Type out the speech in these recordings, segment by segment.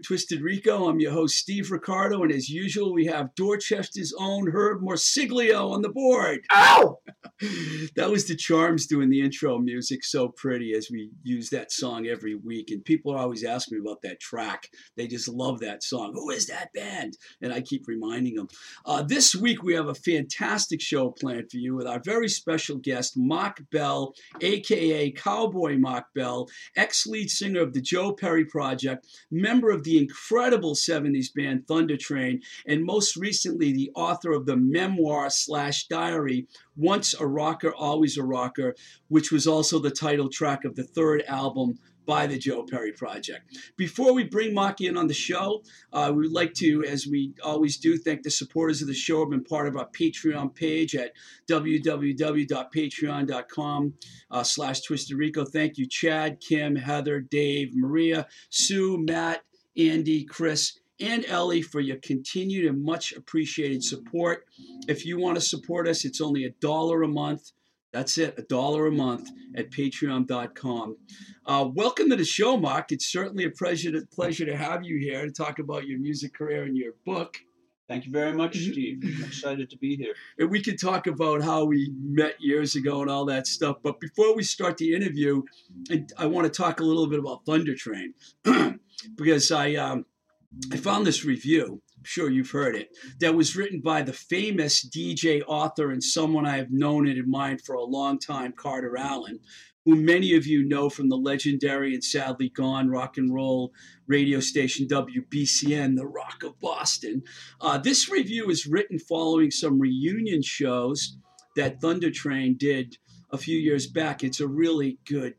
With Twisted Rico. I'm your host, Steve Ricardo, and as usual, we have Dorchester's own Herb Morsiglio on the board. Ow! that was the Charms doing the intro music so pretty as we use that song every week. And people are always ask me about that track. They just love that song. Who is that band? And I keep reminding them. Uh, this week, we have a fantastic show planned for you with our very special guest, Mark Bell, aka Cowboy Mark Bell, ex lead singer of the Joe Perry Project member of the incredible 70s band Thunder Train, and most recently the author of the memoir slash diary, Once a Rocker, Always a Rocker, which was also the title track of the third album by the Joe Perry Project. Before we bring Maki in on the show, uh, we would like to, as we always do, thank the supporters of the show who have been part of our Patreon page at www.patreon.com uh, slash Twisted Rico. Thank you, Chad, Kim, Heather, Dave, Maria, Sue, Matt, Andy, Chris, and Ellie for your continued and much appreciated support. If you want to support us, it's only a dollar a month. That's it, a dollar a month at patreon.com. Uh, welcome to the show, Mark. It's certainly a pleasure to, pleasure to have you here to talk about your music career and your book. Thank you very much, Steve. I'm excited to be here. And we could talk about how we met years ago and all that stuff. But before we start the interview, I want to talk a little bit about Thunder Train because I um, I found this review I'm sure you've heard it, that was written by the famous DJ, author, and someone I have known and admired for a long time, Carter Alan, who many of you know from the legendary and sadly gone rock and roll radio station WBCN, the Rock of Boston. Uh, this review is written following some reunion shows that Thunder Train did a few years back. It's a really good,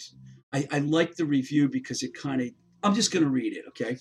I, I like the review because it kind of, I'm just going to read it, okay?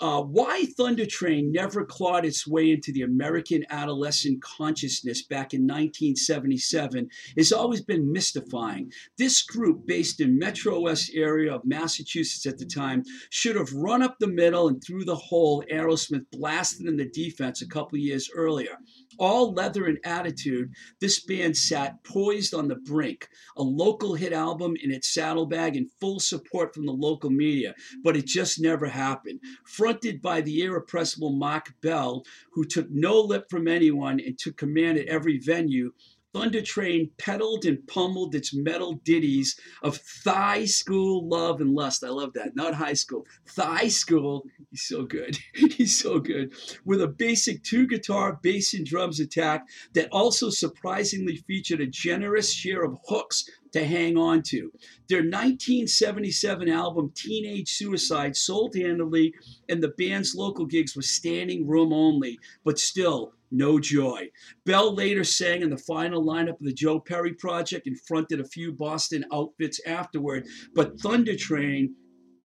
Uh, why Thunder Train never clawed its way into the American adolescent consciousness back in 1977 has always been mystifying. This group, based in Metro West area of Massachusetts at the time, should have run up the middle and through the hole Aerosmith blasted in the defense a couple years earlier all leather and attitude, this band sat poised on the brink. A local hit album in its saddlebag and full support from the local media, but it just never happened. Fronted by the irrepressible Mark Bell, who took no lip from anyone and took command at every venue, Thunder Train pedaled and pummeled its metal ditties of thigh school love and lust. I love that. Not high school. Thigh school. He's so good. He's so good. With a basic two guitar, bass, and drums attack that also surprisingly featured a generous share of hooks to hang on to. Their 1977 album Teenage Suicide sold handily, and the band's local gigs were standing room only, but still no joy. Bell later sang in the final lineup of the Joe Perry Project and fronted a few Boston outfits afterward, but Thunder Train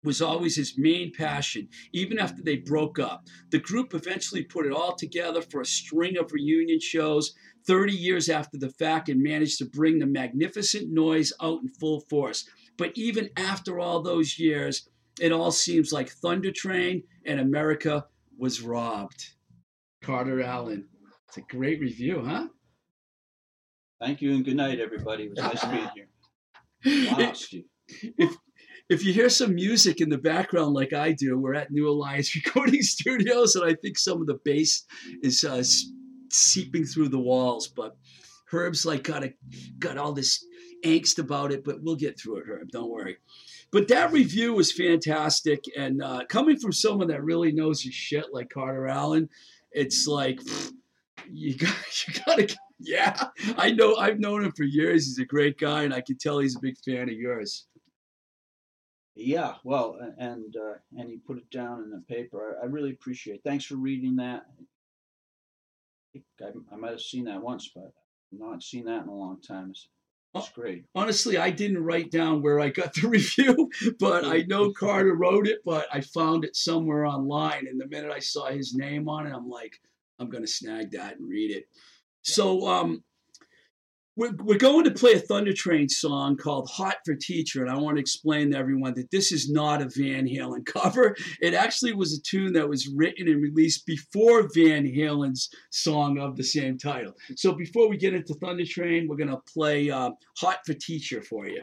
was always his main passion, even after they broke up. The group eventually put it all together for a string of reunion shows 30 years after the fact and managed to bring the magnificent noise out in full force. But even after all those years, it all seems like Thunder Train and America was robbed. Carter Alan. It's a great review, huh? Thank you and good night, everybody. It was nice being here. Wow, Steve. If, if you hear some music in the background like I do, we're at New Alliance Recording Studios, and I think some of the bass is uh, seeping through the walls. But Herb's like got a, got all this angst about it, but we'll get through it, Herb. Don't worry. But that review was fantastic, and uh, coming from someone that really knows his shit like Carter Alan, it's like you got you gotta yeah i know i've known him for years he's a great guy and i can tell he's a big fan of yours. Yeah well and uh, and he put it down in the paper I, I really appreciate it. thanks for reading that. I, I might have seen that once but not seen that in a long time. It's, it's great. Honestly i didn't write down where i got the review but i know carter wrote it but i found it somewhere online and the minute i saw his name on it i'm like I'm going to snag that and read it. So um, we're, we're going to play a Thunder Train song called Hot for Teacher. And I want to explain to everyone that this is not a Van Halen cover. It actually was a tune that was written and released before Van Halen's song of the same title. So before we get into Thunder Train, we're going to play uh, Hot for Teacher for you.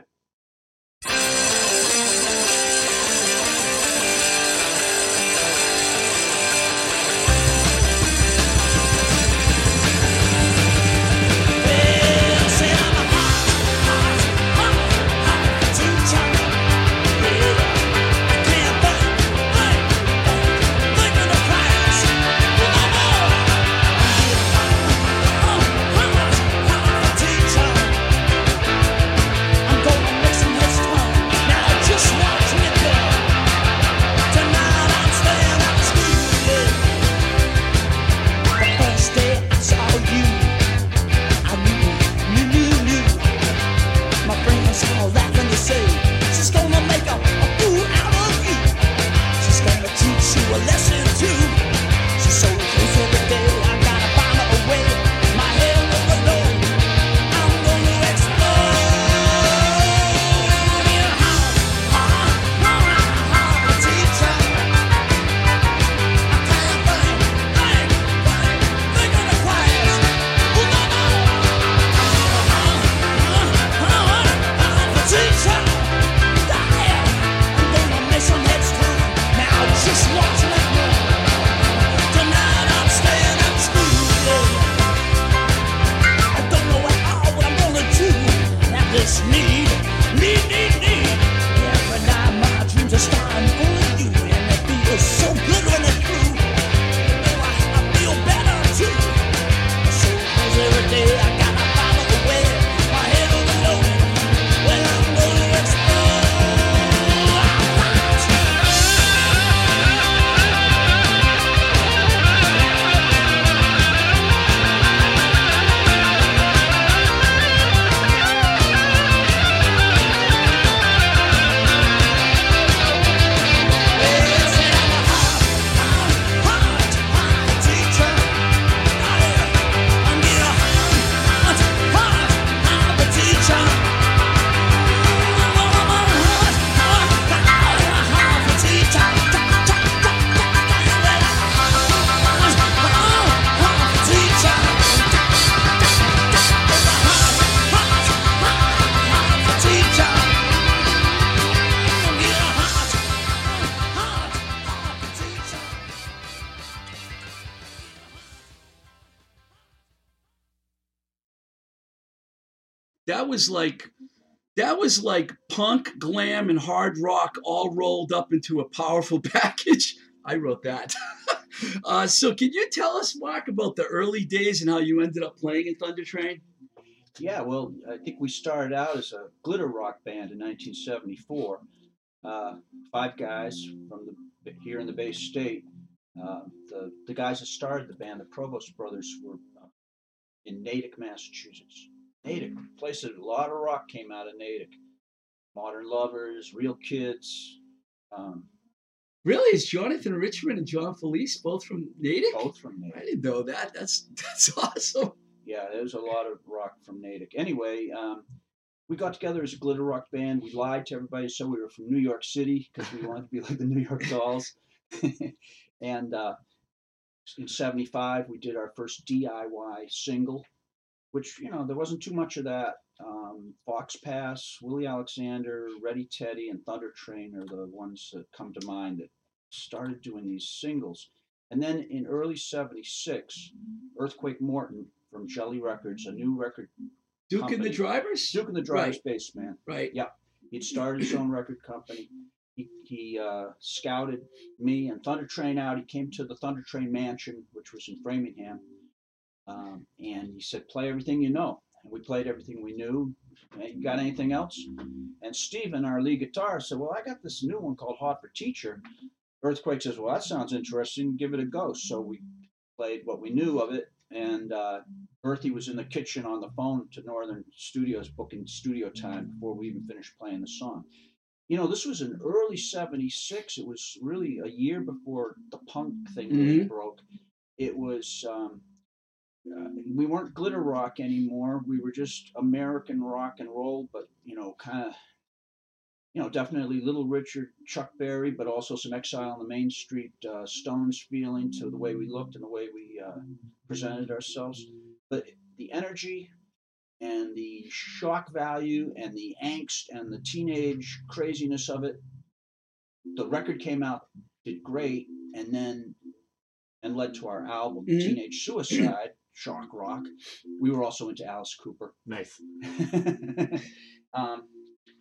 Was like that was like punk, glam, and hard rock all rolled up into a powerful package. I wrote that. uh, so, can you tell us, Mark, about the early days and how you ended up playing in Thunder Train? Yeah, well, I think we started out as a glitter rock band in 1974. Uh, five guys from the here in the Bay State. Uh, the the guys that started the band, the Provost brothers, were uh, in Natick, Massachusetts. Natick, place that a lot of rock came out of Natick. Modern Lovers, Real Kids. Um, really, is Jonathan Richman and John Felice both from Natick? Both from Natick. I didn't know that. That's that's awesome. Yeah, there's a lot of rock from Natick. Anyway, um, we got together as a glitter rock band. We lied to everybody, so we were from New York City because we wanted to be like the New York Dolls. and uh, in '75, we did our first DIY single which you know there wasn't too much of that. Um, Fox Pass, Willie Alexander, Ready Teddy, and Thunder Train are the ones that come to mind that started doing these singles. And then in early '76, Earthquake Morton from Jelly Records, a new record. Duke company, and the Drivers. Duke and the Drivers, right. bass man. Right. Yeah, he'd started his own record company. He, he uh, scouted me and Thunder Train out. He came to the Thunder Train Mansion, which was in Framingham um, and he said, play everything you know. And we played everything we knew. You got anything else? And Steven, our lead guitarist, said, well, I got this new one called Hot for Teacher. Earthquake says, well, that sounds interesting. Give it a go. So we played what we knew of it. And uh, Earthy was in the kitchen on the phone to Northern Studios booking studio time before we even finished playing the song. You know, this was in early 76. It was really a year before the punk thing really mm-hmm. broke. It was um, uh, we weren't glitter rock anymore. We were just American rock and roll, but you know, kind of, you know, definitely Little Richard, Chuck Berry, but also some Exile on the Main Street, uh, Stones feeling to the way we looked and the way we uh, presented ourselves. But the energy and the shock value and the angst and the teenage craziness of it, the record came out, did great, and then and led to our album, mm-hmm. Teenage Suicide shock rock. We were also into Alice Cooper. Nice. um,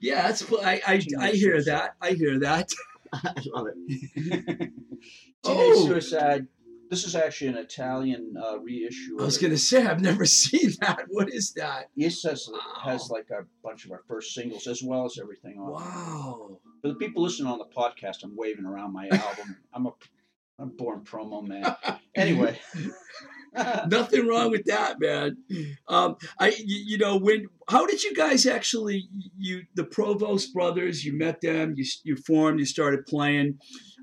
yeah, that's I I, I hear suicide. that. I hear that. I love it. Teenage oh. Suicide. This is actually an Italian uh, reissue. I was going to say I've never seen that. What is that? Yes, has, wow. has like a bunch of our first singles as well as everything on. Wow. For the people listening on the podcast, I'm waving around my album. I'm a I'm born promo man. Anyway. Nothing wrong with that, man. Um, I, you, you, know, when how did you guys actually you the Provost brothers? You met them, you you formed, you started playing.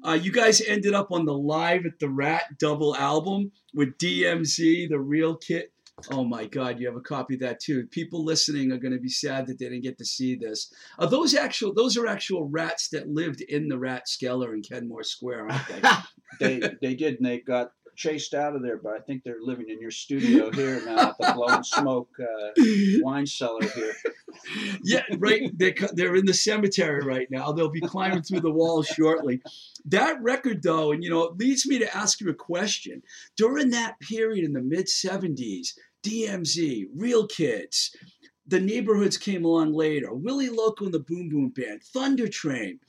Uh, you guys ended up on the Live at the Rat double album with DMZ, the real kit. Oh my God, you have a copy of that too. People listening are going to be sad that they didn't get to see this. Are those actual? Those are actual rats that lived in the Rathskeller in Kenmore Square, aren't they? they they did, and they got chased out of there, but I think they're living in your studio here now at the Blow Smoke uh, wine cellar here. Yeah, right. They're, they're in the cemetery right now. They'll be climbing through the walls shortly. That record, though, and you know, it leads me to ask you a question. During that period in the mid 70s, DMZ, Real Kids, the neighborhoods came along later. Willie Loco and the Boom Boom Band, Thunder Train.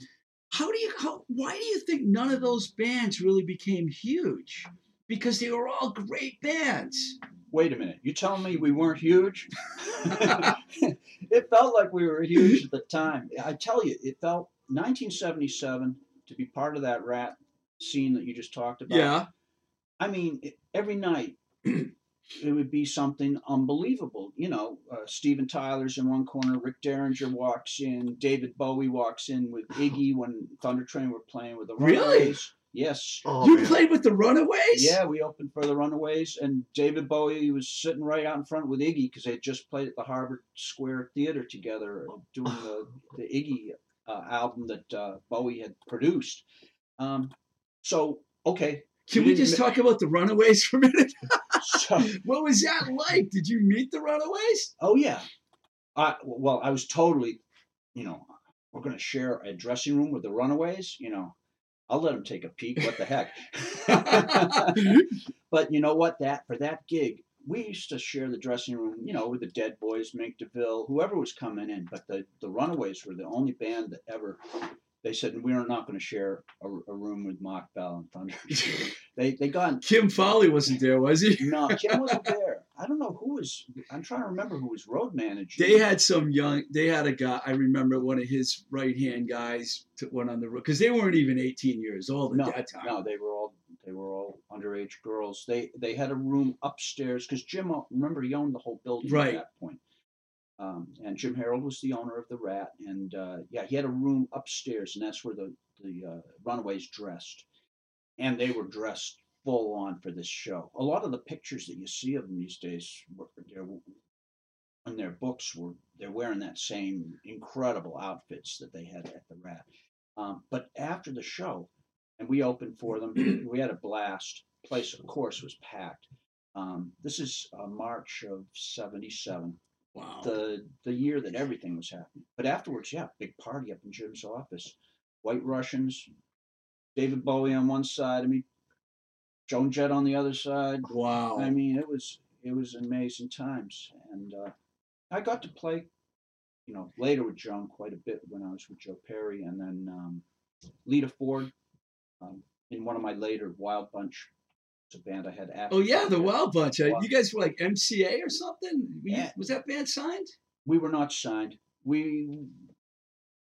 How do you how, why do you think none of those bands really became huge? Because they were all great bands. Wait a minute, you telling me we weren't huge? it felt like we were huge at the time. I tell you, it felt 1977 to be part of that rat scene that you just talked about. Yeah. I mean, every night it would be something unbelievable. You know, uh, Steven Tyler's in one corner, Rick Derringer walks in, David Bowie walks in with Iggy when Thunder Train were playing with the Runaways. Really? Yes. Oh, you man. played with the Runaways? Yeah, we opened for the Runaways, and David Bowie was sitting right out in front with Iggy because they had just played at the Harvard Square Theater together doing the, the Iggy uh, album that uh, Bowie had produced. Um, so, okay. Can we, we just talk about the Runaways for a minute? so, what was that like? Did you meet the Runaways? Oh, yeah. I, well, I was totally, you know, we're going to share a dressing room with the Runaways, you know I'll let them take a peek. What the heck? but you know what? That for that gig, we used to share the dressing room, you know, with the Dead Boys, Mink DeVille, whoever was coming in. But the the Runaways were the only band that ever. They said we are not going to share a, a room with Mark Bell and Thunder. they they got Kim Fowley wasn't there, was he? no. Kim wasn't there. I don't know who was. I'm trying to remember who was road manager. They had some young. They had a guy. I remember one of his right hand guys took one on the road because they weren't even 18 years old at no, that time. no, they were all they were all underage girls. They they had a room upstairs because Jim. Remember, he owned the whole building Right. at that point. Um, and Jim Harold was the owner of the Rat, and uh, yeah, he had a room upstairs, and that's where the the uh, Runaways dressed, and they were dressed full on for this show. A lot of the pictures that you see of them these days, in their books, were they're wearing that same incredible outfits that they had at the Rat. Um, but after the show, and we opened for them, we had a blast. Place, of course, was packed. Um, this is uh, March of '77 Wow. the the year that everything was happening. But afterwards, yeah, big party up in Jim's office. White Russians, David Bowie on one side of me, Joan Jett on the other side. wow. I mean, it was it was amazing times, and uh, I got to play, you know, later with Joan quite a bit when I was with Joe Perry, and then um, Lita Ford um, in one of my later Wild Bunch. It's a band I had after. oh yeah, the Wild Bunch. Uh, Wild- You guys were like MCA or something. Were you- Was that band signed? we were not signed. We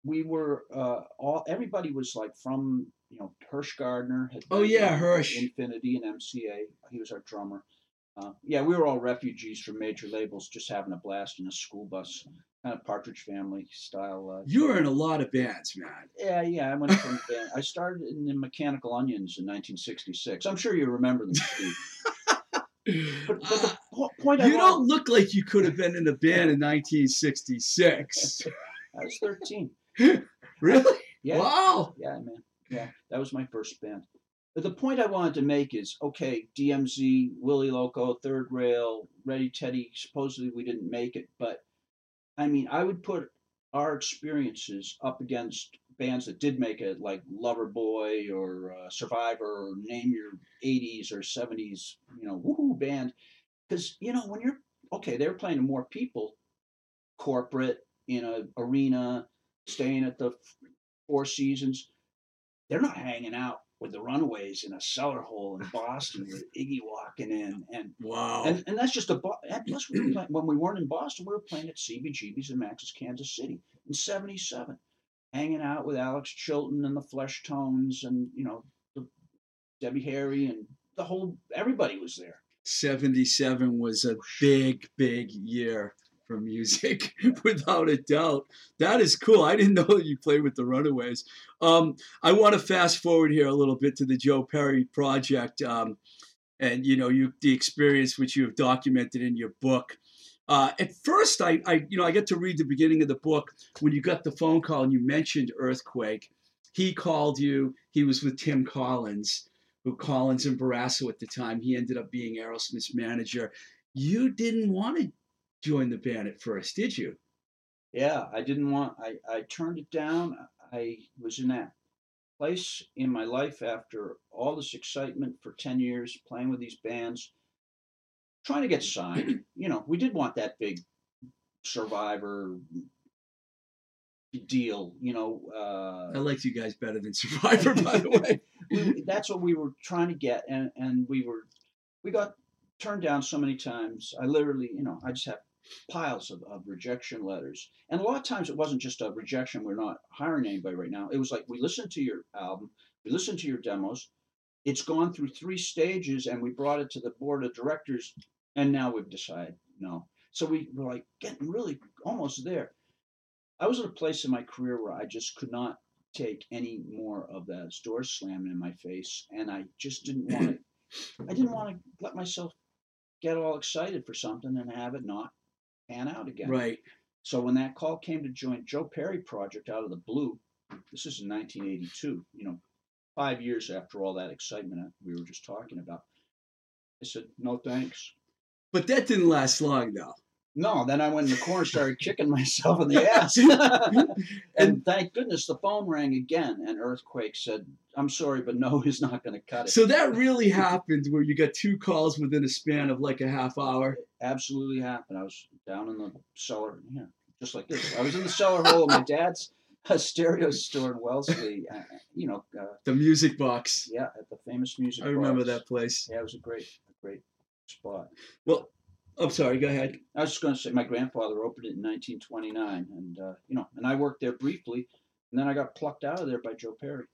we were uh, all everybody was like from you know Hirsh Gardner. Had Oh, been yeah, Hirsh. Infinity and MCA. He was our drummer. Uh, yeah, we were all refugees from major labels, just having a blast in a school bus, kind of Partridge Family style. Uh, You were in a lot of bands, man. yeah, yeah. I went from band. I started in the Mechanical Onions in 1966. I'm sure you remember them, Steve. But, but the po- point I you don't look like you could have been in a band in 1966. I was 13. really? Yeah. Wow. Yeah, man. Yeah, that was my first band. But the point I wanted to make is okay, DMZ, Willie Loco, Third Rail, Ready Teddy, supposedly we didn't make it, but I mean, I would put our experiences up against bands that did make it, like Loverboy or uh, Survivor, or name your 80s or 70s, you know, woohoo band. Because, you know, when you're, okay, they were playing to more people, corporate, in a arena, staying at the Four Seasons they're not hanging out with the Runaways in a cellar hole in Boston with Iggy walking in, and Wow. and, and that's just a. Plus, we were playing, when we weren't in Boston, we were playing at CBGB's in Max's, Kansas City in '77, hanging out with Alex Chilton and the Fleshtones, and you know, the, Debbie Harry and the whole. Everybody was there. 77 was a big, big year for music, without a doubt. That is cool. I didn't know you played with the Runaways. Um, I want to fast forward here a little bit to the Joe Perry project, um, and you know, you the experience which you have documented in your book. Uh, at first, I, I, you know, I get to read the beginning of the book when you got the phone call and you mentioned earthquake. He called you. He was with Tim Collins who Collins and Barrasso at the time. He ended up being Aerosmith's manager. You didn't want to join the band at first, did you? Yeah, I didn't want. I I turned it down. I was in that place in my life after all this excitement for ten years playing with these bands, trying to get signed. You know, we did want that big Survivor deal. You know, I uh, liked you guys better than Survivor, by the way. we, that's what we were trying to get, and and we were we got turned down so many times. I literally, you know, I just have piles of, of rejection letters, and a lot of times it wasn't just a rejection. We're not hiring anybody right now. It was like we listened to your album, we listened to your demos. It's gone through three stages, and we brought it to the board of directors, and now we've decided no. So we were like getting really almost there. I was at a place in my career where I just could not take any more of the doors slamming in my face, and I just didn't want to. I didn't want to let myself get all excited for something and have it not pan out again. right. So when that call came to join Joe Perry Project out of the blue, this is in 1982. You know, five years after all that excitement we were just talking about, I said no thanks. But that didn't last long, though. No, then I went in the corner, started kicking myself in the ass. and thank goodness the phone rang again, and Earthquake said, I'm sorry, but no, he's not going to cut it. So that really happened where you got two calls within a span of like a half hour. It absolutely happened. I was down in the cellar, yeah, just like this. I was in the cellar hole of my dad's a stereo store in Wellesley. Uh, you know, uh, The music box. yeah, at the famous music. I remember box. that place. Yeah, it was a great, a great spot. Well, I'm sorry, go ahead. I was just going to say my grandfather opened it in 1929, and uh, you know, and I worked there briefly, and then I got plucked out of there by Joe Perry.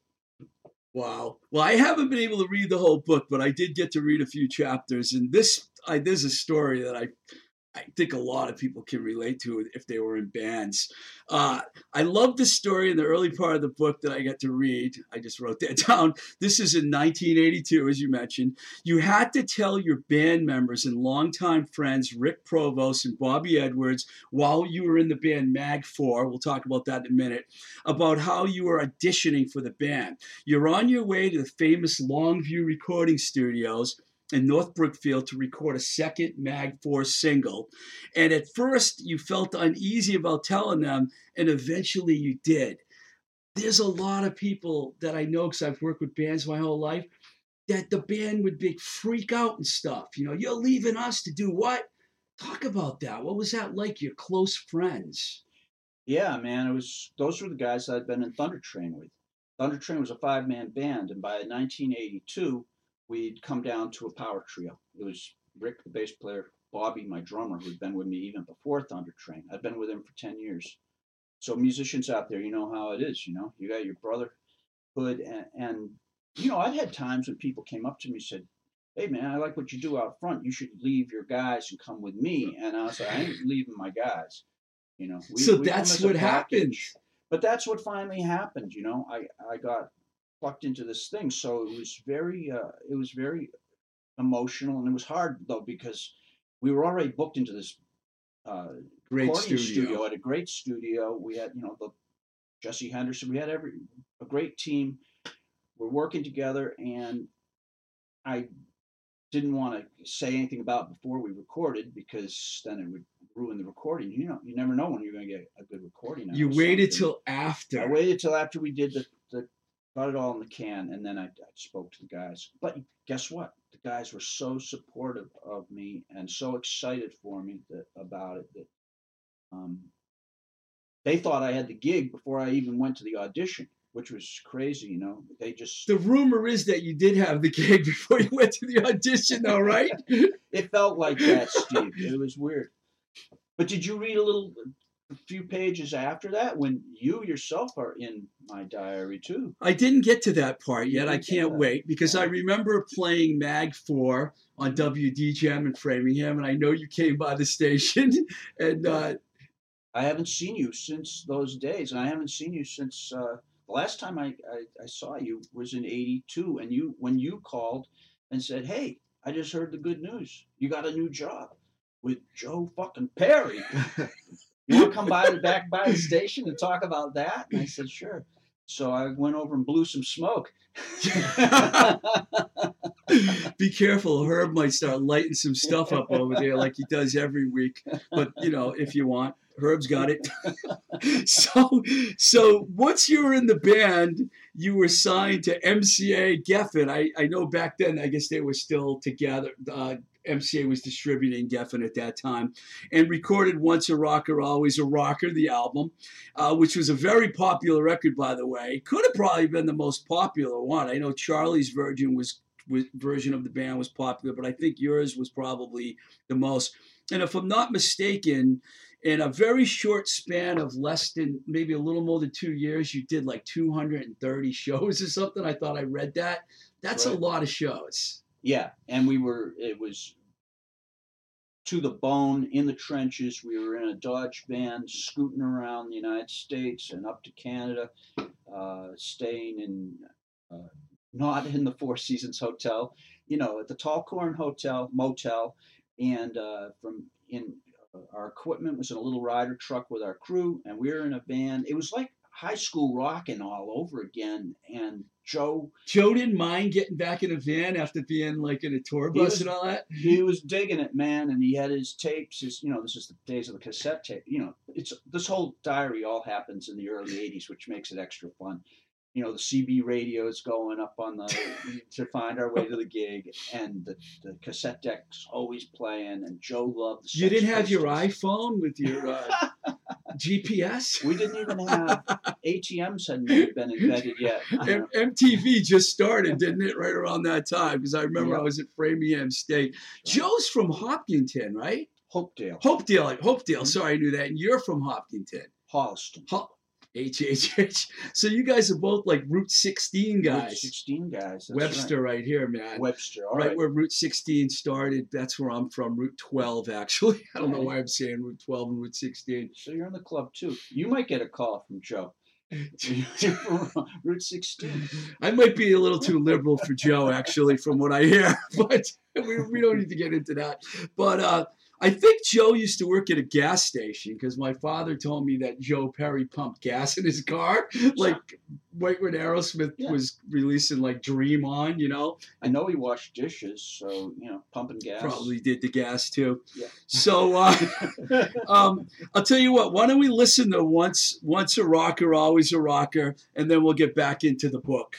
Wow. Well, I haven't been able to read the whole book, but I did get to read a few chapters, and this I, there's a story that I I think a lot of people can relate to it if they were in bands. Uh, I love the story in the early part of the book that I got to read. I just wrote that down. This is in 1982, as you mentioned. You had to tell your band members and longtime friends, Rick Provost and Bobby Edwards, while you were in the band Mag 4, we'll talk about that in a minute, about how you were auditioning for the band. You're on your way to the famous Longview recording studios in North Brookfield to record a second Mag 4 single. And at first, you felt uneasy about telling them, and eventually you did. There's a lot of people that I know because I've worked with bands my whole life that the band would be freak out and stuff. You know, you're leaving us to do what? Talk about that. What was that like? Your close friends. Yeah, man, it was. Those were the guys I'd been in Thunder Train with. Thunder Train was a five-man band, and by 1982, we'd come down to a power trio. It was Rick, the bass player, Bobby, my drummer, who'd been with me even before Thunder Train. I'd been with him for 10 years. So musicians out there, you know how it is, you know, you got your brotherhood and, and you know, I'd had times when people came up to me and said, Hey man, I like what you do out front. You should leave your guys and come with me. And I was like, I ain't leaving my guys. You know, we, so we that's what happened. But that's what finally happened. You know, I I got plucked into this thing, so it was very uh, it was very emotional, and it was hard though because we were already booked into this uh, Great recording studio. at a great studio. We had you know the Jesse Henderson. We had every a great team. We're working together, and I didn't want to say anything about it before we recorded because then it would ruin the recording. You know, you never know when you're going to get a good recording. You waited something. till after. I waited till after we did the, the got it all in the can, and then I, I spoke to the guys. But guess what? The guys were so supportive of me and so excited for me that about it that um, they thought I had the gig before I even went to the audition, which was crazy. You know, they just The rumor is that you did have the gig before you went to the audition, though, right? it felt like that, Steve. It was weird. But did you read a little, a few pages after that when you yourself are in my diary too? I didn't get to that part yet. I can't that. wait because I remember playing Mag 4 on WDJM in Framingham, and I know you came by the station. And uh, I haven't seen you since those days, and I haven't seen you since uh, the last time I, I, I saw you was in '82, and you when you called and said, "Hey, I just heard the good news. You got a new job with Joe fucking Perry. you want to come by the back by the station and talk about that?" And I said, "Sure." So I went over and blew some smoke. be careful, Herb might start lighting some stuff up over there like he does every week. But you know, if you want, Herb's got it. so, so once you were in the band, you were signed to MCA Geffen. I, I know back then, I guess they were still together. Uh, MCA was distributing Geffen at that time, and recorded "Once a Rocker, Always a Rocker," the album, uh, which was a very popular record, by the way. Could have probably been the most popular one. I know Charlie's version was, was version of the band was popular, but I think yours was probably the most. And if I'm not mistaken, in a very short span of less than maybe a little more than two years, you did like 230 shows or something. I thought I read that. That's a lot of shows. Yeah, and we were it was to the bone in the trenches. We were in a Dodge van scooting around the United States and up to Canada, uh, staying in uh, not in the Four Seasons Hotel, you know, at the Tall Corn Hotel motel, and uh, from in uh, our equipment was in a little Ryder truck with our crew, and we were in a van. It was like high school rocking all over again. And Joe, Joe didn't mind getting back in a van after being like in a tour bus was- and all that. he was digging it, man, and he had his tapes. His, you know, this is the days of the cassette tape. You know, it's this whole diary all happens in the early '80s, which makes it extra fun. You know, the CB radios going up on the to find our way to the gig, and the, the cassette deck's always playing. And Joe loved the. You didn't have your iPhone with your uh, GPS. We didn't even have ATMs hadn't been invented yet. M- MTV just started, didn't it? Right around that time, because I remember Yeah. I was at Framingham State. Joe's from Hopkinton, right? Hopedale, Hopedale, Hopedale. Mhm. Sorry, I knew that. And you're from Hopkinton. Holliston, Ho- H H H. So you guys are both like Route 16 Route guys. 16 guys. Webster, right. here, man. Webster. All right, right. where Route 16 started. That's where I'm from. Route 12, actually. I don't know why I'm saying Route 12 and Route 16. So you're in the club too. You might get a call from Joe. Route 16. I might be a little too liberal for Joe, actually, from what I hear, but we, we don't need to get into that. But uh, I think Joe used to work at a gas station because my father told me that Joe Perry pumped gas in his car, like right when Aerosmith Yeah. was releasing like Dream On, you know, I know he washed dishes, so you know, pumping gas. probably did the gas too. Yeah. So uh, um, I'll tell you what. Why don't we listen to once once a rocker, always a rocker, and then we'll get back into the book.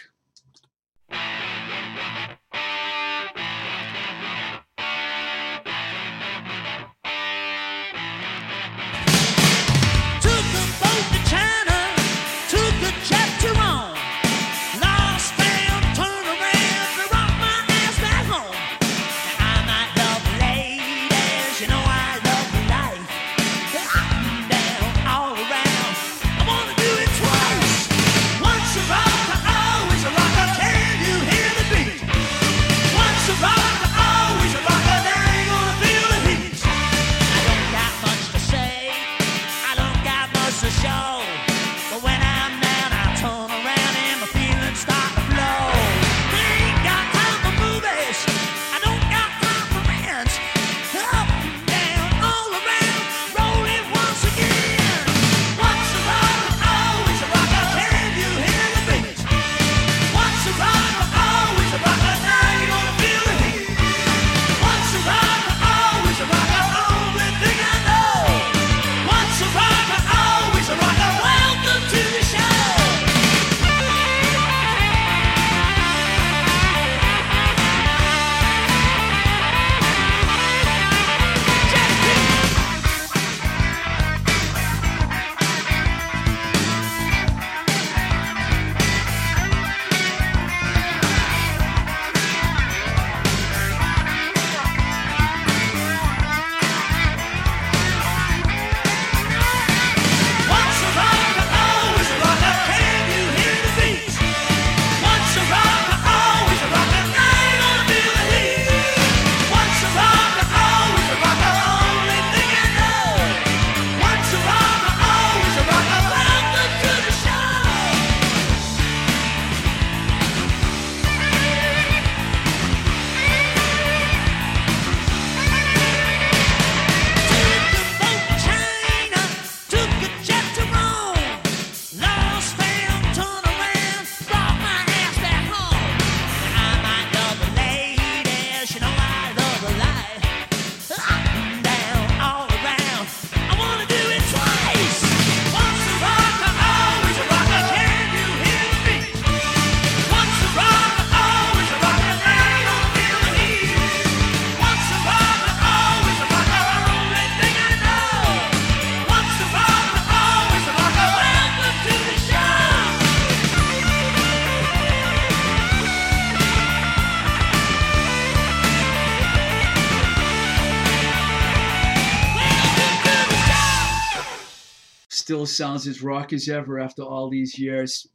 Still sounds as rock as ever after all these years.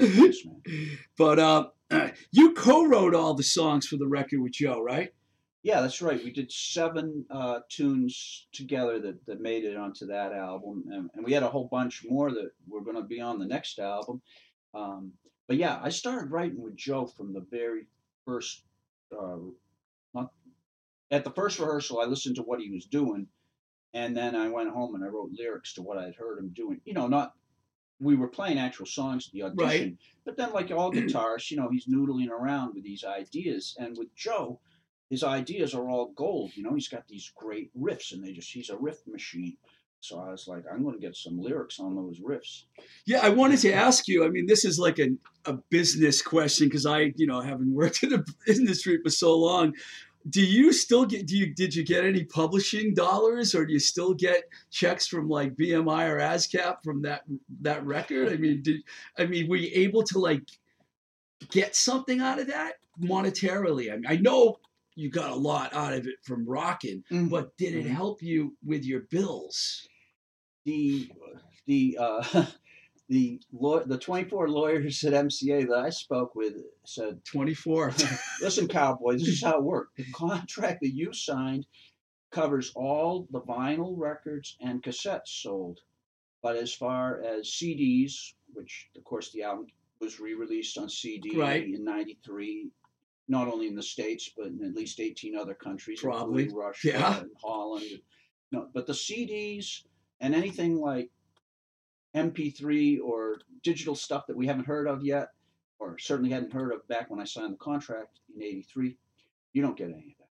Yes. But uh, you co-wrote all the songs for the record with Joe, right? Yeah, that's right. We did seven uh, tunes together that, that made it onto that album, and, and we had a whole bunch more that were going to be on the next album. Um, but yeah, I started writing with Joe from the very first. Uh, not, at the first rehearsal, I listened to what he was doing, and then I went home and I wrote lyrics to what I'd heard him doing. You know, not we were playing actual songs at the audition. Right. But then, like all guitarists, you know, he's noodling around with these ideas. And with Joe, his ideas are all gold. You know, he's got these great riffs, and they just he's a riff machine. So I was like, I'm going to get some lyrics on those riffs. Yeah, I wanted to ask you. I mean, this is like a, a business question because I, you know, haven't worked in the industry for so long. Do you still get? Do you did you get any publishing dollars, or do you still get checks from like BMI or ASCAP from that that record? I mean, did I mean were you able to like get something out of that monetarily? I mean, I know you got a lot out of it from rocking, but did it Mhm. help you with your bills? the the uh, the law, the 24 lawyers at MCA that I spoke with said, Twenty four. "Listen, cowboy, this is how it worked. The contract that you signed covers all the vinyl records and cassettes sold, but as far as CDs, which of course the album was re-released on CD Right. in '93." Not only in the states, but in at least 18 other countries, Probably. including Russia Yeah. and Holland. No, but the CDs and anything like MP3 or digital stuff that we haven't heard of yet, or certainly hadn't heard of back when I signed the contract in '83, you don't get any of that.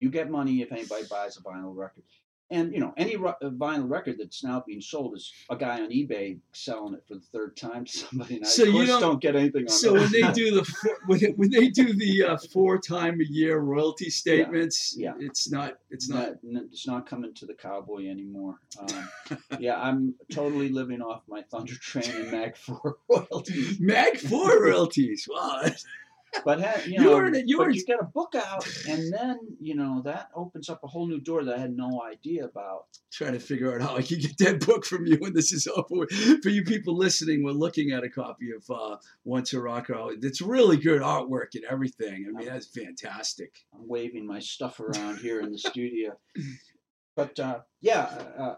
You get money if anybody buys a vinyl record. And you know, any vinyl record that's now being sold is a guy on eBay selling it for the third time to somebody. And I, So of you don't- don't, get anything on So those. when they do the four, when, they- when they do the uh, four time a year royalty statements, yeah. it's not it's not it's not coming to the cowboy anymore. Um, yeah, I'm totally living off my Thunder Train and Mag Four royalties. Mag Four royalties. Wow, But you You know, you but were you get a book out, and then you know that opens up a whole new door that I had no idea about. trying to figure out how I can get that book from you when this is over. For you people listening, we're looking at a copy of uh, One to Rock It's really good artwork and everything. I mean, that's fantastic. I'm waving my stuff around here in the studio. But uh, yeah, uh,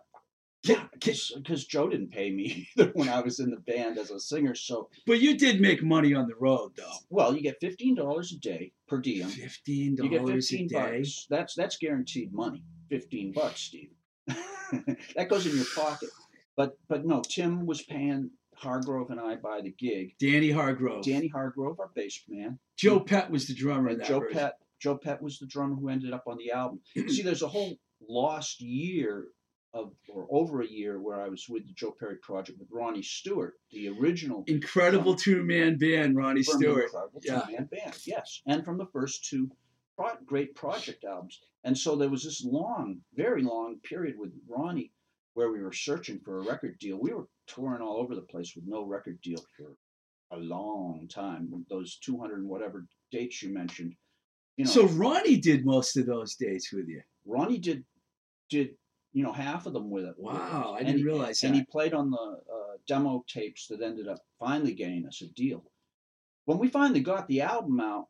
yeah, because Joe didn't pay me either when I was in the band as a singer. So, But you did make money on the road, though. well, you get fifteen dollars a day per diem. Fifteen dollars a day. bucks. That's that's guaranteed money. Fifteen bucks, Steve. that goes in your pocket. But but no, Tim was paying Hargrove and I by the gig. Danny Hargrove. Danny Hargrove, our bass man, Joe Pet was the drummer in and that Joe version. Pet. Joe Pet was the drummer who ended up on the album. See, there's a whole lost year of, or over a year, where I was with the Joe Perry Project with Ronnie Stewart, the original Incredible um, two man band, Ronnie Stewart. Incredible Yeah. two-man band, yes, and from the first two pro- great project albums. And so there was this long, very long period with Ronnie where we were searching for a record deal. We were touring all over the place with no record deal for a long time. Those 200 and whatever dates you mentioned. You know, So Ronnie did most of those dates with you. Ronnie did did you know half of them with it. Wow, I didn't he- realize and he played on the uh, demo tapes that ended up finally getting us a deal. When we finally got the album out,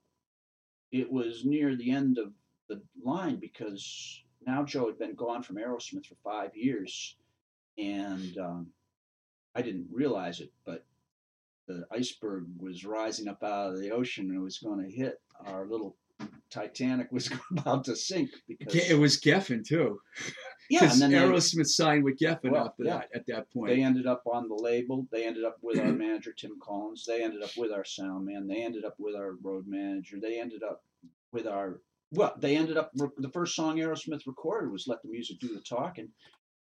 it was near the end of the line because now Joe had been gone from Aerosmith for five years, and um, I didn't realize it, but the iceberg was rising up out of the ocean and it was going to hit our little Titanic was about to sink because It was Geffen too, yeah, and then they, Aerosmith signed with Geffen Well, after yeah. that. At that point, They ended up on the label. They ended up with our manager Tim Collins. They ended up with our sound man. They ended up with our road manager. They ended up with our well. They ended up the first song Aerosmith recorded was "Let the Music Do the Talking,"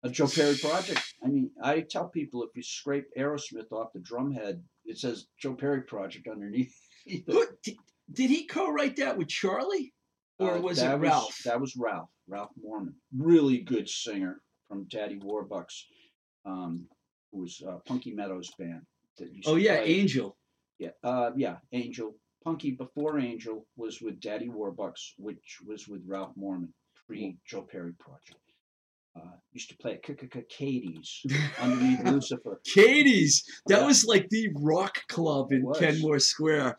a Joe Perry project. I mean, I tell people if you scrape Aerosmith off the drumhead, it says Joe Perry project underneath. Did, he co-write that with Charlie, or Uh, was that it Ralph? that was Ralph. Ralph Morman, really good singer from Daddy Warbucks, um, who was uh, Punky Meadows band. Oh yeah, play- Angel. Yeah, uh, yeah, Angel. Punky before Angel was with Daddy Warbucks, which was with Ralph Morman, pre Joe Perry project. Uh, used to play at Katie's underneath Lucifer. Katie's. That Yeah. was like the rock club in Kenmore Square.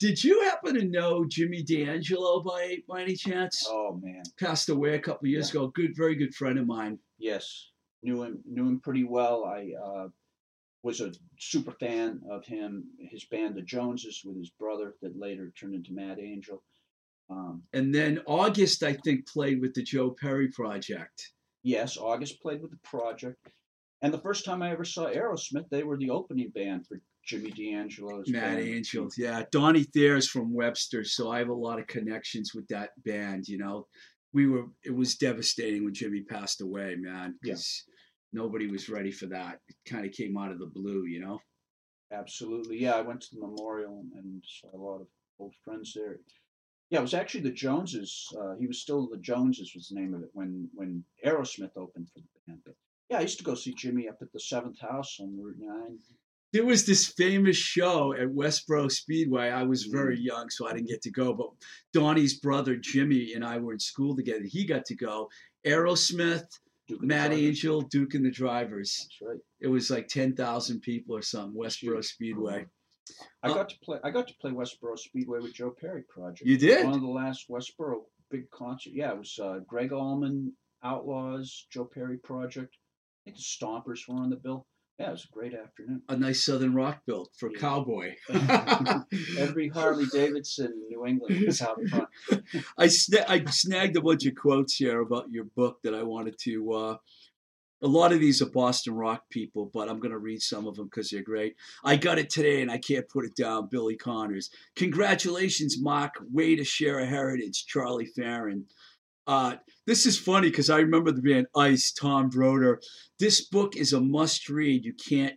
Did you happen to know Jimmy D'Angelo by by any chance? Oh man, Passed away a couple years ago. Good, very good friend of mine. yes, knew him knew him pretty well. I uh, was a super fan of him. His band, the Joneses, with his brother, that later turned into Mad Angel. Um, And then August, I think, played with the Joe Perry Project. Yes, August played with the project. And the first time I ever saw Aerosmith, they were the opening band for Jimmy D'Angelo's Mad band. Angels, yeah. Donnie Thayer's from Webster, so I have a lot of connections with that band. You know, we were. It was devastating when Jimmy passed away, man, Yeah. because nobody was ready for that. It kind of came out of the blue, you know. Absolutely. Yeah, I went to the memorial and saw a lot of old friends there. Yeah, it was actually the Joneses. Uh, he was still the Joneses was the name of it when when Aerosmith opened for the band. But yeah, I used to go see Jimmy up at the Seventh House on Route Nine. There was this famous show at Westboro Speedway. I was very Mm. young, so I didn't get to go. But Donnie's brother Jimmy and I were in school together. He got to go. Aerosmith, Duke and the Mad Drivers. Angel, Duke and the Drivers. That's right. It was like ten thousand people or something. Westboro. Speedway. I Uh, got to play. I got to play Westboro Speedway with Joe Perry Project. You did? One of the last Westboro big concert. Yeah, it was uh, Gregg Allman, Outlaws, Joe Perry Project. I think the Stompers were on the bill. Yeah, it was a great afternoon. A nice Southern rock built for Yeah. cowboy. Every Harley Davidson in New England was out front. I sna- I snagged a bunch of quotes here about your book that I wanted to. Uh, a lot of these are Boston rock people, but I'm going to read some of them because they're great. I got it today and I can't put it down. Billy Connors. Congratulations, Mark. Way to share a heritage. Charlie Farren. Uh, this is funny because I remember the band Ice, Tom Broder. This book is a must read. You can't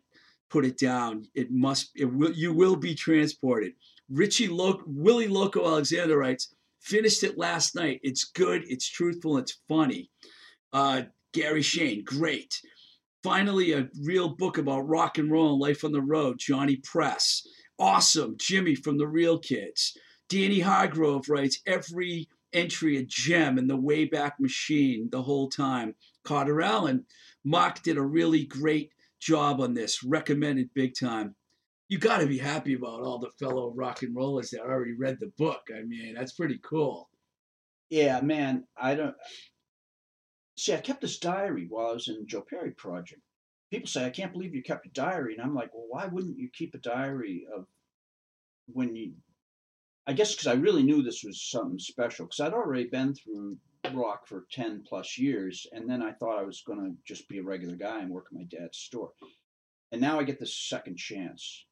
put it down. It must. It will. You will be transported. Richie Lo- Willie Loco Alexander writes, finished it last night. It's good. It's truthful. It's funny. Uh, Gary Shane, great. Finally, a real book about rock and roll and life on the road. Johnny Press, awesome. Jimmy from the Real Kids. Danny Hargrove writes every entry a gem in the Wayback Machine the whole time. Carter Alan, Mark did a really great job on this. Recommended big time. You got to be happy about all the fellow rock and rollers that already read the book. I mean, that's pretty cool. Yeah, man, I don't see. I kept this diary while I was in the Joe Perry Project. People say, "I can't believe you kept a diary," and I'm like, "Well, why wouldn't you keep a diary of when you?" I guess because I really knew this was something special because I'd already been through rock for ten plus years, and then I thought I was going to just be a regular guy and work at my dad's store, and now I get this second chance,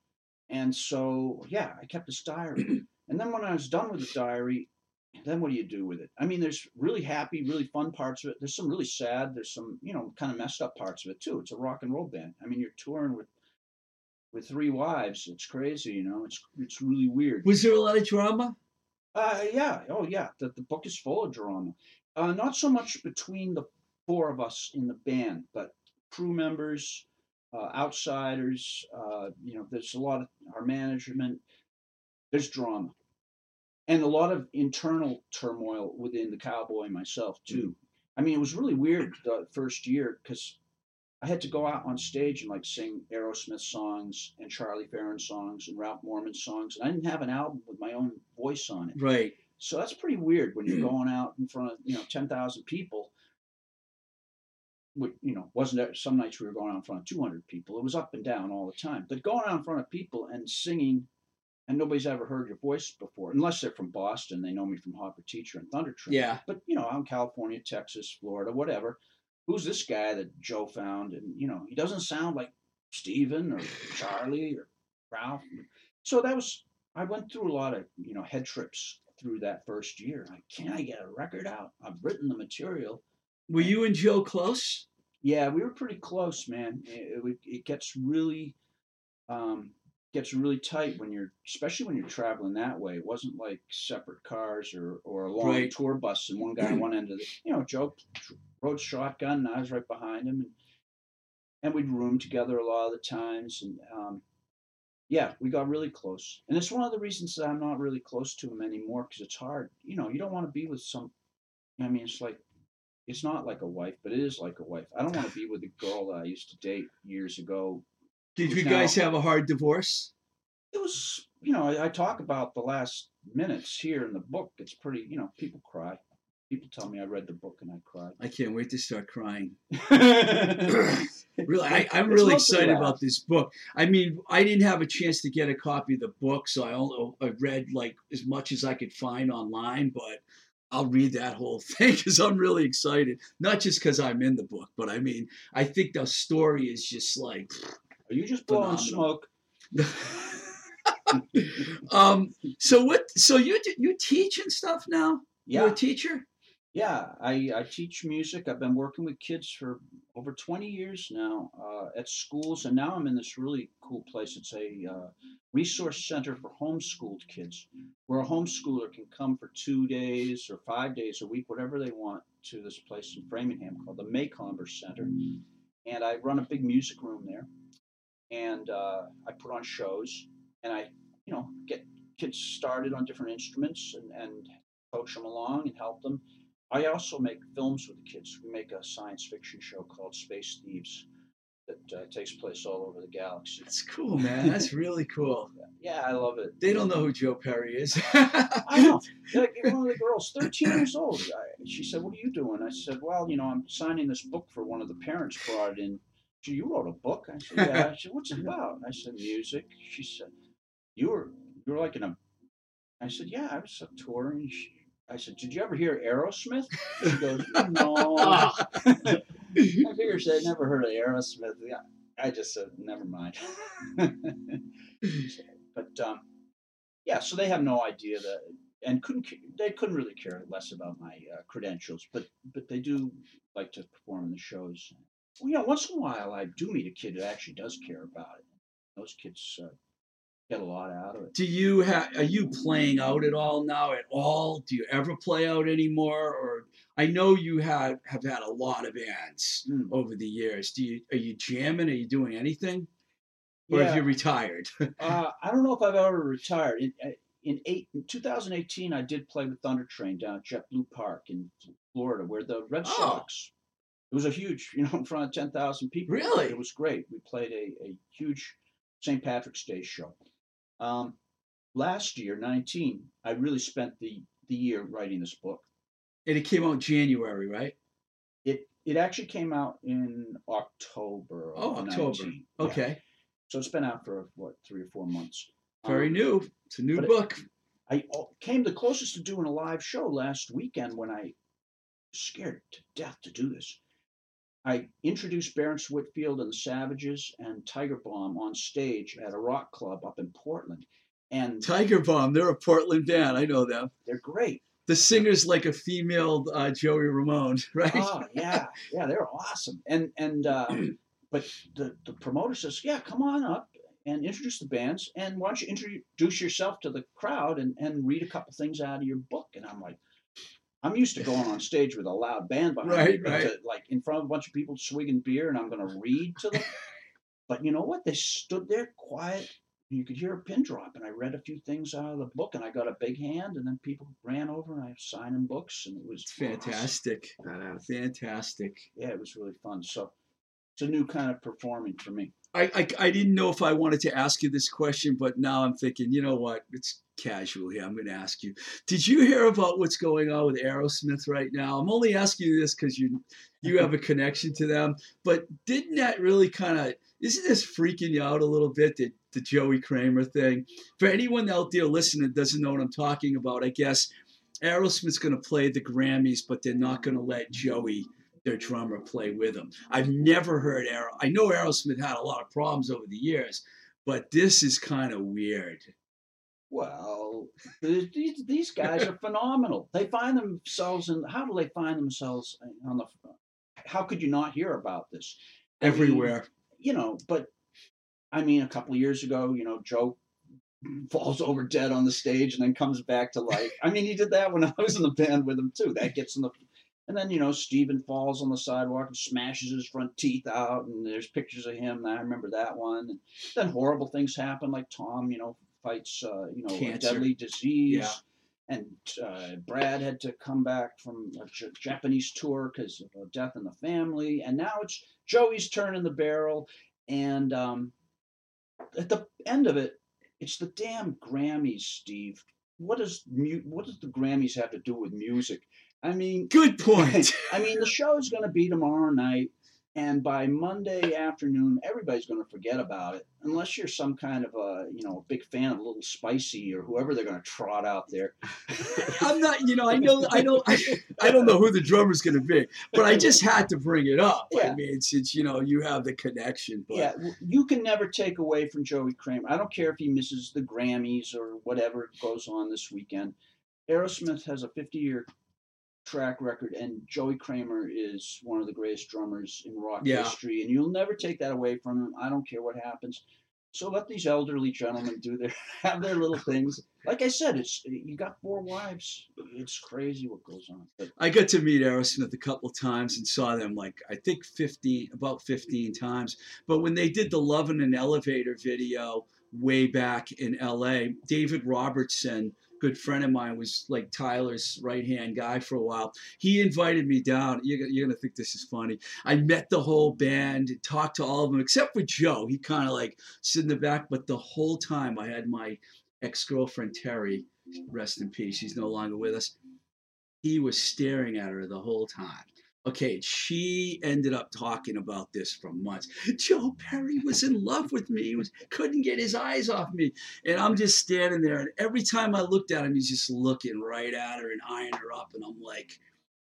and so yeah, I kept this diary, and then when I was done with the diary, then what do you do with it? I mean, there's really happy, really fun parts of it. There's some really sad. There's some, you know, kind of messed up parts of it too. It's a rock and roll band. I mean, you're touring with with three wives. It's crazy, you know. It's it's really weird. Was there a lot of drama? Uh, yeah. Oh, yeah. The the book is full of drama. Uh, not so much between the four of us in the band, but crew members, uh, outsiders. Uh, you know, there's a lot of our management. There's drama, and a lot of internal turmoil within the cowboy myself mm. too. I mean, it was really weird the first year because I had to go out on stage and like sing Aerosmith songs and Charlie Farren songs and Ralph Morman songs, and I didn't have an album with my own voice on it. Right. So that's pretty weird when you're going out in front of you know ten thousand people. Which you know wasn't there, some nights we were going out in front of two hundred people. It was up and down all the time. But going out in front of people and singing, and nobody's ever heard your voice before, unless they're from Boston. They know me from Hopper Teacher and Thundertrain. Yeah. But you know I'm California, Texas, Florida, whatever. Who's this guy that Joe found? And you know he doesn't sound like Steven or Charlie or Ralph. So that was I went through a lot of you know head trips through that first year. Like, can I get a record out? I've written the material. Were you and Joe close? Yeah, we were pretty close, man. It, it, it gets really um, gets really tight when you're, especially when you're traveling that way. It wasn't like separate cars or or a long Right. tour bus and one guy on one end of the. You know, Joe rode shotgun and I was right behind him, and and we'd room together a lot of the times, and um, yeah, we got really close. And it's one of the reasons that I'm not really close to him anymore because it's hard. You know, you don't want to be with some. I mean, it's like it's not like a wife, but it is like a wife. I don't want to be with a girl that I used to date years ago. Did you Now- guys have a hard divorce? It was, you know, I, I talk about the last minutes here in the book. It's pretty, you know, people cry. People tell me I read the book and I cried. I can't wait to start crying. Really, I, I'm really excited about this book. I mean, I didn't have a chance to get a copy of the book, so I only I read like as much as I could find online. But I'll read that whole thing because I'm really excited. Not just because I'm in the book, but I mean, I think the story is just like. Are you just blowing Phenomenal. smoke? um. So what? So you you teach and stuff now? You're Yeah, a teacher. yeah. I, I teach music. I've been working with kids for over 20 years now uh, at schools, and now I'm in this really cool place. It's a uh, resource center for homeschooled kids, where a homeschooler can come for two days or five days a week, whatever they want, to this place in Framingham called the Macomber Center. And I run a big music room there, and uh, I put on shows, and I, you know, get kids started on different instruments and, and coach them along and help them. I also make films with the kids. We make a science fiction show called Space Thieves that uh, takes place all over the galaxy. That's cool, man. That's really cool. Yeah, I love it. They don't know who Joe Perry is. I know. Like one of the girls, 13 years old. I, she said, "What are you doing?" I said, "Well, you know, I'm signing this book for one of the parents brought it in." She, you wrote a book? I said, "Yeah." She said, "What's it about?" I said, "Music." She said, "You were you were like in a." I said, "Yeah, I was a touring." She, I said, "Did you ever hear Aerosmith?" She goes, "No." I figured she had never heard of Aerosmith. Yeah, I just said, "Never mind." but um, yeah, so they have no idea that, and couldn't they couldn't really care less about my uh, credentials, but but they do like to perform in the shows. Well, yeah, once in a while I do meet a kid who actually does care about it. Those kids uh, get a lot out of it. Do you have? Are you playing out at all now? At all? Do you ever play out anymore? Or I know you have have had a lot of bands Mm. over the years. Do you? Are you jamming? Are you doing anything? Or have Yeah. you retired? Uh, I don't know if I've ever retired. In, uh, in, eight, in 2018, I did play with Thundertrain down at JetBlue Park in Florida, where the Red Oh. It was a huge, you know, in front of 10,000 people. Really? It was great. We played a, a huge St. Patrick's Day show. Um, last year, 19, I really spent the, the year writing this book. and it came out in January, right? It it actually came out in October. Oh, October. 19. Yeah. Okay. So it's been out for what three or four months. Very Um, new. It's a new but it- book. I o- came the closest to doing a live show last weekend when I was scared to death to do this. I introduced Barrence Whitfield and the Savages and Tiger Bomb on stage at a rock club up in Portland, and Tiger Bomb. They're a Portland band. I know them. they're great. The singer's like a female uh, Joey Ramone, right? Oh yeah, yeah, they're awesome. And and uh, but the the promoter says, yeah, come on up and introduce the bands, and why don't you introduce yourself to the crowd and and read a couple things out of your book? And I'm like. I'm used to going on stage with a loud band behind me, Right, but right. to, like in front of a bunch of people swigging beer, and I'm going to read to them. but you know what? They stood there quiet. You could hear a pin drop, and I read a few things out of the book, and I got a big hand, and then people ran over, and I signed signing books, and it was It's fantastic. Fantastic. yeah, it was really fun. So it's a new kind of performing for me. I, I, I didn't know if I wanted to ask you this question, but now I'm thinking, you know what? It's casual here. I'm going to ask you. Did you hear about what's going on with Aerosmith right now? I'm only asking you this because you you have a connection to them. But didn't that really kind of isn't this freaking you out a little bit? The, the Joey Kramer thing. For anyone out there listening that doesn't know what I'm talking about, I guess Aerosmith's going to play the Grammys, but they're not going to let Joey their drummer play with them. I've never heard Aero. I know Aerosmith had a lot of problems over the years, but this is kind of weird. Well, these these guys are phenomenal. They find themselves in. How do they find themselves on the? How could you not hear about this? I mean, Everywhere. you know, but I mean, a couple of years ago, you know, Joe falls over dead on the stage and then comes back to life. I mean, he did that when I was in the band with him too. That gets in the and then you know Steven falls on the sidewalk and smashes his front teeth out, and there's pictures of him. I remember that one. And then horrible things happen, like Tom, you know, fights uh, you know a deadly disease. Yeah. And uh, Brad had to come back from a J- Japanese tour because of death in the family, and now it's Joey's turn in the barrel. And um, at the end of it, it's the damn Grammys, Steve. What does mu- what does the Grammys have to do with music? I mean, Good point. I mean, the show is going to be tomorrow night. and by Monday afternoon, everybody's going to forget about it, unless you're some kind of a you know a big fan of little spicy or whoever they're going to trot out there. I'm not, you know, I know, I know, I, I don't know who the drummer's going to be, but I just had to bring it up. Yeah. I mean, since you know you have the connection. But Yeah, you can never take away from Joey Kramer. I don't care if he misses the Grammys or whatever goes on this weekend. Aerosmith has a 50 year track record, and Joey Kramer is one of the greatest drummers in rock Yeah. history, and you'll never take that away from him. I don't care what happens. So let these elderly gentlemen do their have their little things. Like I said, it's you got four wives. It's crazy what goes on. But I got to meet Aerosmith a couple times and saw them like I think 15, about 15 times. But when they did the Love in an Elevator video way back in LA, David Robertson, good friend of mine, was like Tyler's right hand guy for a while. He invited me down. You're, you're gonna think this is funny. I met the whole band, talked to all of them except for Joe. He kind of like stood in the back, but the whole time I had my ex girlfriend Terry, rest in peace. She's no longer with us he was staring at her the whole time. Okay, she ended up talking about this for months. Joe Perry was in love with me. He was couldn't get his eyes off me. And I'm just standing there, and every time I looked at him, he's just looking right at her and eyeing her up. And I'm like,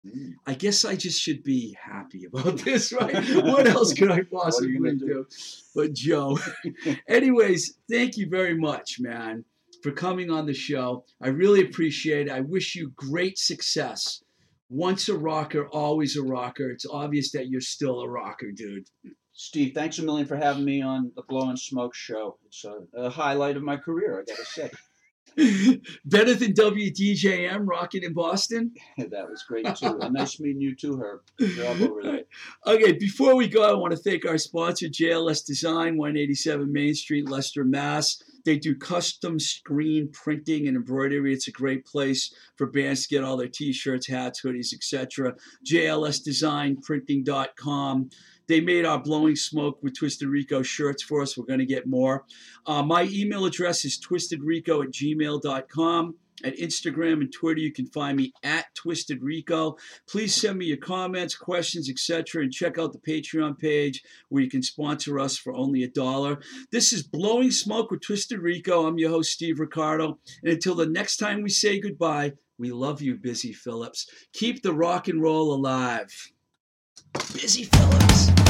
mm, I guess I just should be happy about this, right? what else could I possibly do? do? But Joe, anyways, thank you very much, man, for coming on the show. I really appreciate it. I wish you great success. Once a rocker, always a rocker. It's obvious that you're still a rocker, dude. Steve, thanks a million for having me on the Blowing Smoke show. It's a, a highlight of my career, I gotta say. Better than WDJM rocking in Boston. that was great too. Nice meeting you too, Herb. Good job over there. Okay, before we go, I want to thank our sponsor, JLS Design, 187 Main Street, Leicester, Mass. They do custom screen printing and embroidery. It's a great place for bands to get all their t-shirts, hats, hoodies, etc. JLSDesignPrinting.com. They made our Blowing Smoke with Twisted Rico shirts for us. We're going to get more. Uh, my email address is twistedrico at gmail.com. At Instagram and Twitter, you can find me at Twisted Rico. Please send me your comments, questions, etc., and check out the Patreon page where you can sponsor us for only a dollar. This is Blowing Smoke with Twisted Rico. I'm your host, Steve Ricardo. And until the next time we say goodbye, we love you, Busy Phillips. Keep the rock and roll alive. Busy Phillips.